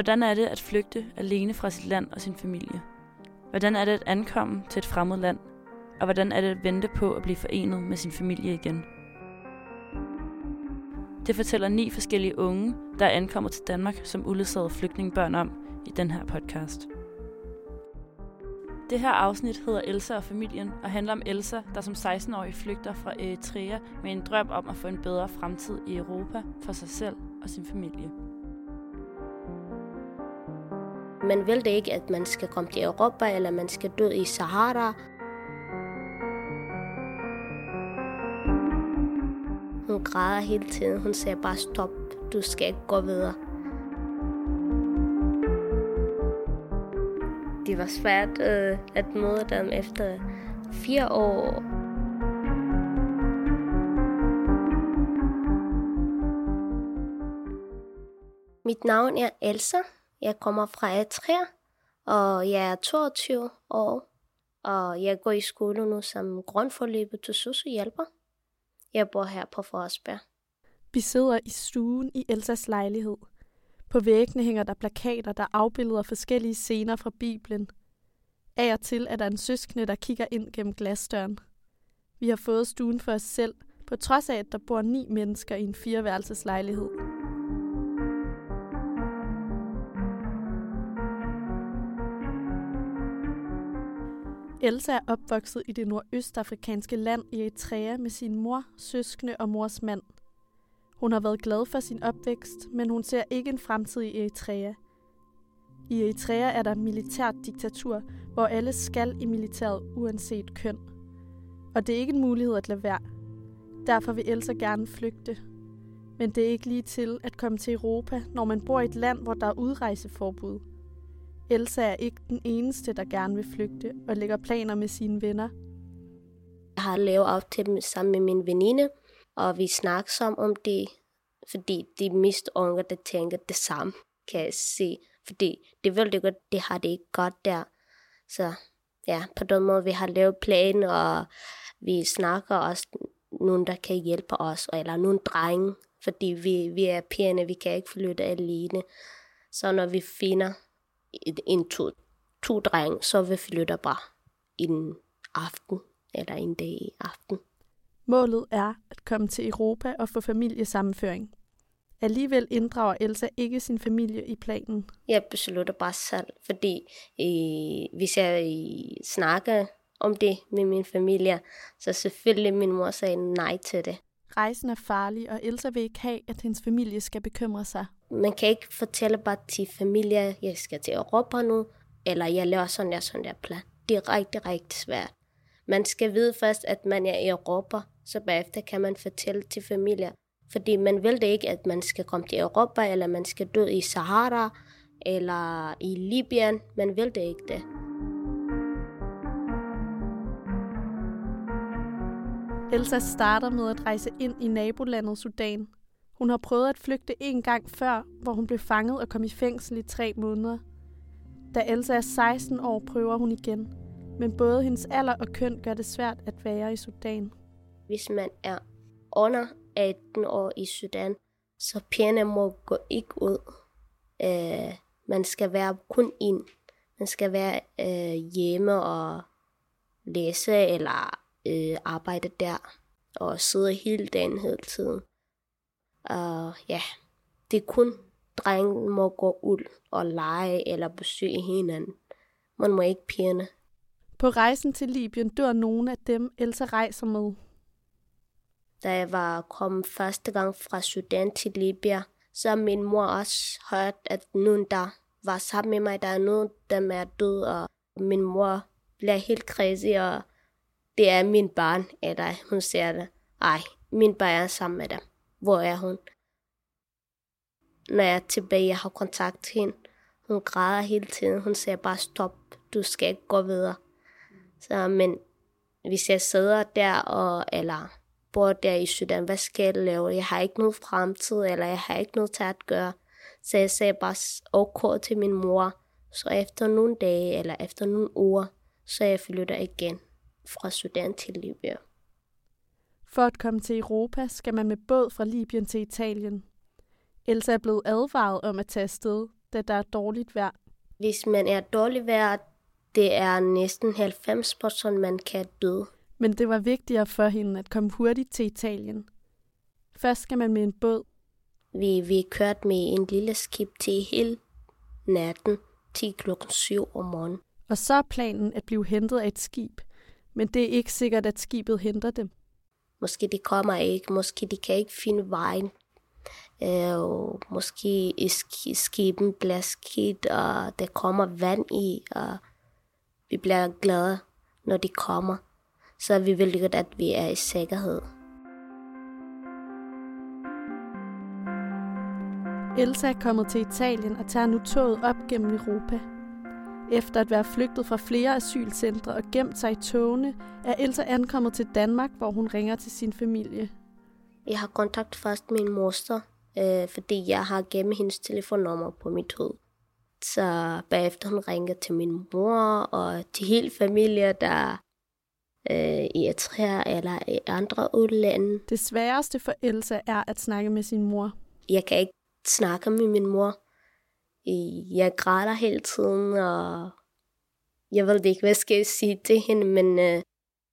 Hvordan er det at flygte alene fra sit land og sin familie? Hvordan er det at ankomme til et fremmed land? Og hvordan er det at vente på at blive forenet med sin familie igen? Det fortæller ni forskellige unge, der er ankommet til Danmark som uledsagede flygtningebørn om i den her podcast. Det her afsnit hedder Elsa og familien og handler om Elsa, der som 16-årig flygter fra Eritrea med en drøm om at få en bedre fremtid i Europa for sig selv og sin familie. Man vil det ikke, at man skal komme til Europa, eller man skal dø i Sahara. Hun græder hele tiden. Hun siger bare stop. Du skal ikke gå videre. Det var svært øh, at møde dem efter fire år. Mit navn er Elsa. Jeg kommer fra Eritrea, og jeg er 22 år, og jeg går i skole nu som grundforløbet til sosu-hjælper. Jeg bor her på Forsberg. Vi sidder i stuen i Elsas lejlighed. På væggene hænger der plakater, der afbilder forskellige scener fra Bibelen. Af og til er der en søskende, der kigger ind gennem glasdøren. Vi har fået stuen for os selv, på trods af, at der bor ni mennesker i en fireværelseslejlighed. Elsa er opvokset i det nordøstafrikanske land Eritrea med sin mor, søskende og mors mand. Hun har været glad for sin opvækst, men hun ser ikke en fremtid i Eritrea. I Eritrea er der militært diktatur, hvor alle skal i militæret uanset køn. Og det er ikke en mulighed at lade være. Derfor vil Elsa gerne flygte. Men det er ikke lige til at komme til Europa, når man bor i et land, hvor der er udrejseforbud – Elsa er ikke den eneste, der gerne vil flygte og lægger planer med sine venner. Jeg har lavet op til dem sammen med min veninde, og vi snakker sammen om det, fordi de mest unge, der tænker det samme, kan jeg se. Fordi det vil det godt, det har det ikke godt der. Så ja, på den måde, vi har lavet plan, og vi snakker også nogen, der kan hjælpe os, eller nogle drenge, fordi vi, vi er pigerne, vi kan ikke flytte alene. Så når vi finder en to, to drenge, så vi flytter bare en aften, eller en dag i aften. Målet er at komme til Europa og få familiesammenføring. Alligevel inddrager Elsa ikke sin familie i planen. Jeg beslutter bare selv, fordi øh, hvis jeg øh, snakker om det med min familie, så selvfølgelig min mor sagde nej til det. Rejsen er farlig, og Elsa vil ikke have, at hendes familie skal bekymre sig. Man kan ikke fortælle bare til familie, jeg skal til Europa nu, eller jeg laver sådan der, sådan der plan. Det er rigtig, rigtig svært. Man skal vide først, at man er i Europa, så bagefter kan man fortælle til familie. Fordi man vil det ikke, at man skal komme til Europa, eller man skal dø i Sahara, eller i Libyen. Man vil det ikke det. Elsa starter med at rejse ind i nabolandet Sudan. Hun har prøvet at flygte en gang før, hvor hun blev fanget og kom i fængsel i tre måneder. Da Elsa er 16 år, prøver hun igen. Men både hendes alder og køn gør det svært at være i Sudan. Hvis man er under 18 år i Sudan, så pigerne må gå ikke ud. Øh, man skal være kun ind. Man skal være øh, hjemme og læse eller øh, arbejde der, og sidde hele dagen hele tiden. Og ja, det er kun drengen må gå ud og lege eller besøge hinanden. Man må ikke pigerne. På rejsen til Libyen dør nogle af dem, Elsa rejser med. Da jeg var kommet første gang fra Sudan til Libyen, så min mor også hørt, at nogen, der var sammen med mig, der er nogen, der er død, og min mor bliver helt crazy, og det er min barn, eller hun siger det. Ej, min barn er sammen med dem. Hvor er hun? Når jeg er tilbage, jeg har kontakt til hende. Hun græder hele tiden. Hun siger bare stop. Du skal ikke gå videre. Så, men hvis jeg sidder der, og, eller bor der i Sudan, hvad skal jeg lave? Jeg har ikke noget fremtid, eller jeg har ikke noget til at gøre. Så jeg sagde bare ok til min mor. Så efter nogle dage, eller efter nogle uger, så jeg flytter igen fra Sudan til Libyen. For at komme til Europa skal man med båd fra Libyen til Italien. Elsa er blevet advaret om at tage afsted, da der er dårligt vejr. Hvis man er dårlig vejr, det er næsten 90 procent, man kan dø. Men det var vigtigere for hende at komme hurtigt til Italien. Først skal man med en båd. Vi, vi kørte med en lille skib til hele natten, til klokken 7 om morgenen. Og så er planen at blive hentet af et skib. Men det er ikke sikkert, at skibet henter dem. Måske de kommer ikke, måske de kan ikke finde vejen. Øh, måske skiben bliver skidt, og der kommer vand i, og vi bliver glade, når de kommer. Så er vi vil godt, at vi er i sikkerhed. Elsa er kommet til Italien og tager nu toget op gennem Europa. Efter at være flygtet fra flere asylcentre og gemt sig i togene, er Elsa ankommet til Danmark, hvor hun ringer til sin familie. Jeg har kontakt først med min moster, øh, fordi jeg har gemt hendes telefonnummer på mit hoved. Så bagefter hun ringer til min mor og til hele familien, der øh, i Eritrea eller i andre udlande. Det sværeste for Elsa er at snakke med sin mor. Jeg kan ikke snakke med min mor. Jeg græder hele tiden, og jeg ved ikke, hvad skal jeg sige til hende, men øh,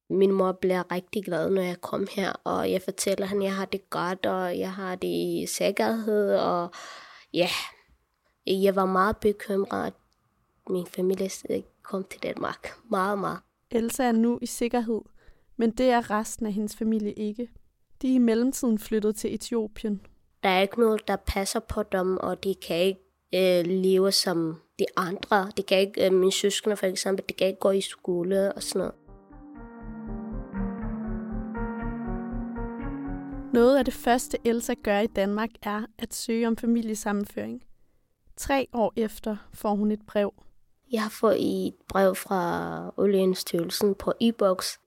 min mor bliver rigtig glad, når jeg kommer her, og jeg fortæller hende, at jeg har det godt, og jeg har det i sikkerhed, og ja, jeg var meget bekymret, at min familie kom til Danmark. Meget, meget. Elsa er nu i sikkerhed, men det er resten af hendes familie ikke. De er i mellemtiden flyttet til Etiopien. Der er ikke noget, der passer på dem, og de kan ikke øh, leve som de andre. De kan ikke, øh, mine søskende for eksempel, de kan ikke gå i skole og sådan noget. Noget af det første Elsa gør i Danmark er at søge om familiesammenføring. Tre år efter får hun et brev. Jeg har fået et brev fra Olienstyrelsen på e-boks,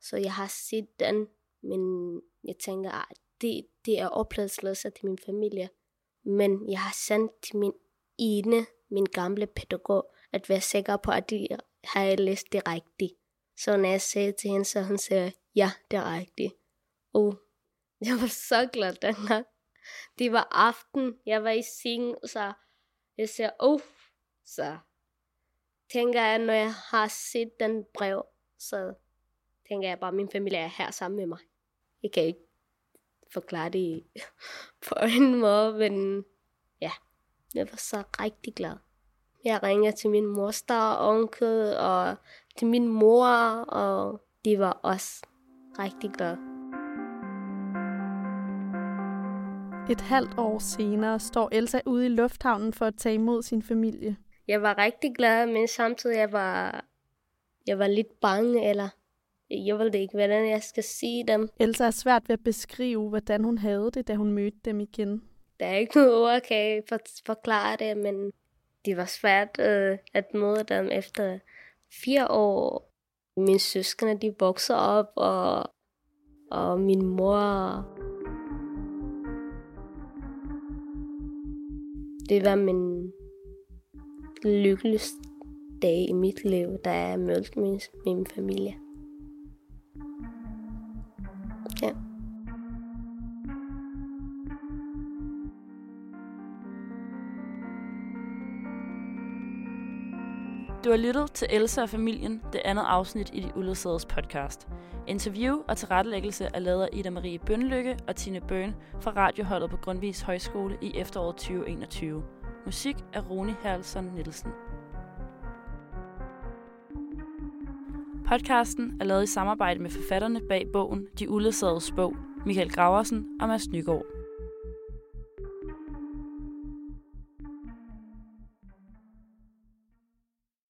så jeg har set den, men jeg tænker, at det, det er opladsløsere til min familie. Men jeg har sendt til min ene, min gamle pædagog, at være sikker på, at de har læst det rigtigt. Så når jeg sagde til hende, så hun sagde, ja, det er rigtigt. Og jeg var så glad den her. Det var aften, jeg var i seng, så jeg sagde, oh, så tænker jeg, når jeg har set den brev, så tænker jeg bare, at min familie er her sammen med mig. Jeg kan ikke forklare det på en måde, men ja, jeg var så rigtig glad. Jeg ringer til min moster og onkel og til min mor, og de var også rigtig glade. Et halvt år senere står Elsa ude i lufthavnen for at tage imod sin familie. Jeg var rigtig glad, men samtidig jeg var jeg var lidt bange, eller jeg ved ikke, hvordan jeg skal sige dem. Elsa er svært ved at beskrive, hvordan hun havde det, da hun mødte dem igen. Der er ikke noget ord, kan jeg forklare det, men det var svært øh, at møde dem efter fire år. Mine søskende, de voksede op, og, og min mor... Det var min lykkeligste dag i mit liv, da jeg mødte min, min familie. Du har lyttet til Elsa og familien, det andet afsnit i de uledsagede podcast. Interview og tilrettelæggelse er lavet af Ida Marie Bønlykke og Tine Bøn fra radioholdet på Grundvis Højskole i efteråret 2021. Musik af Rune Herlsson Nielsen. Podcasten er lavet i samarbejde med forfatterne bag bogen De Uledsagedes Bog, Michael Graversen og Mads Nygaard.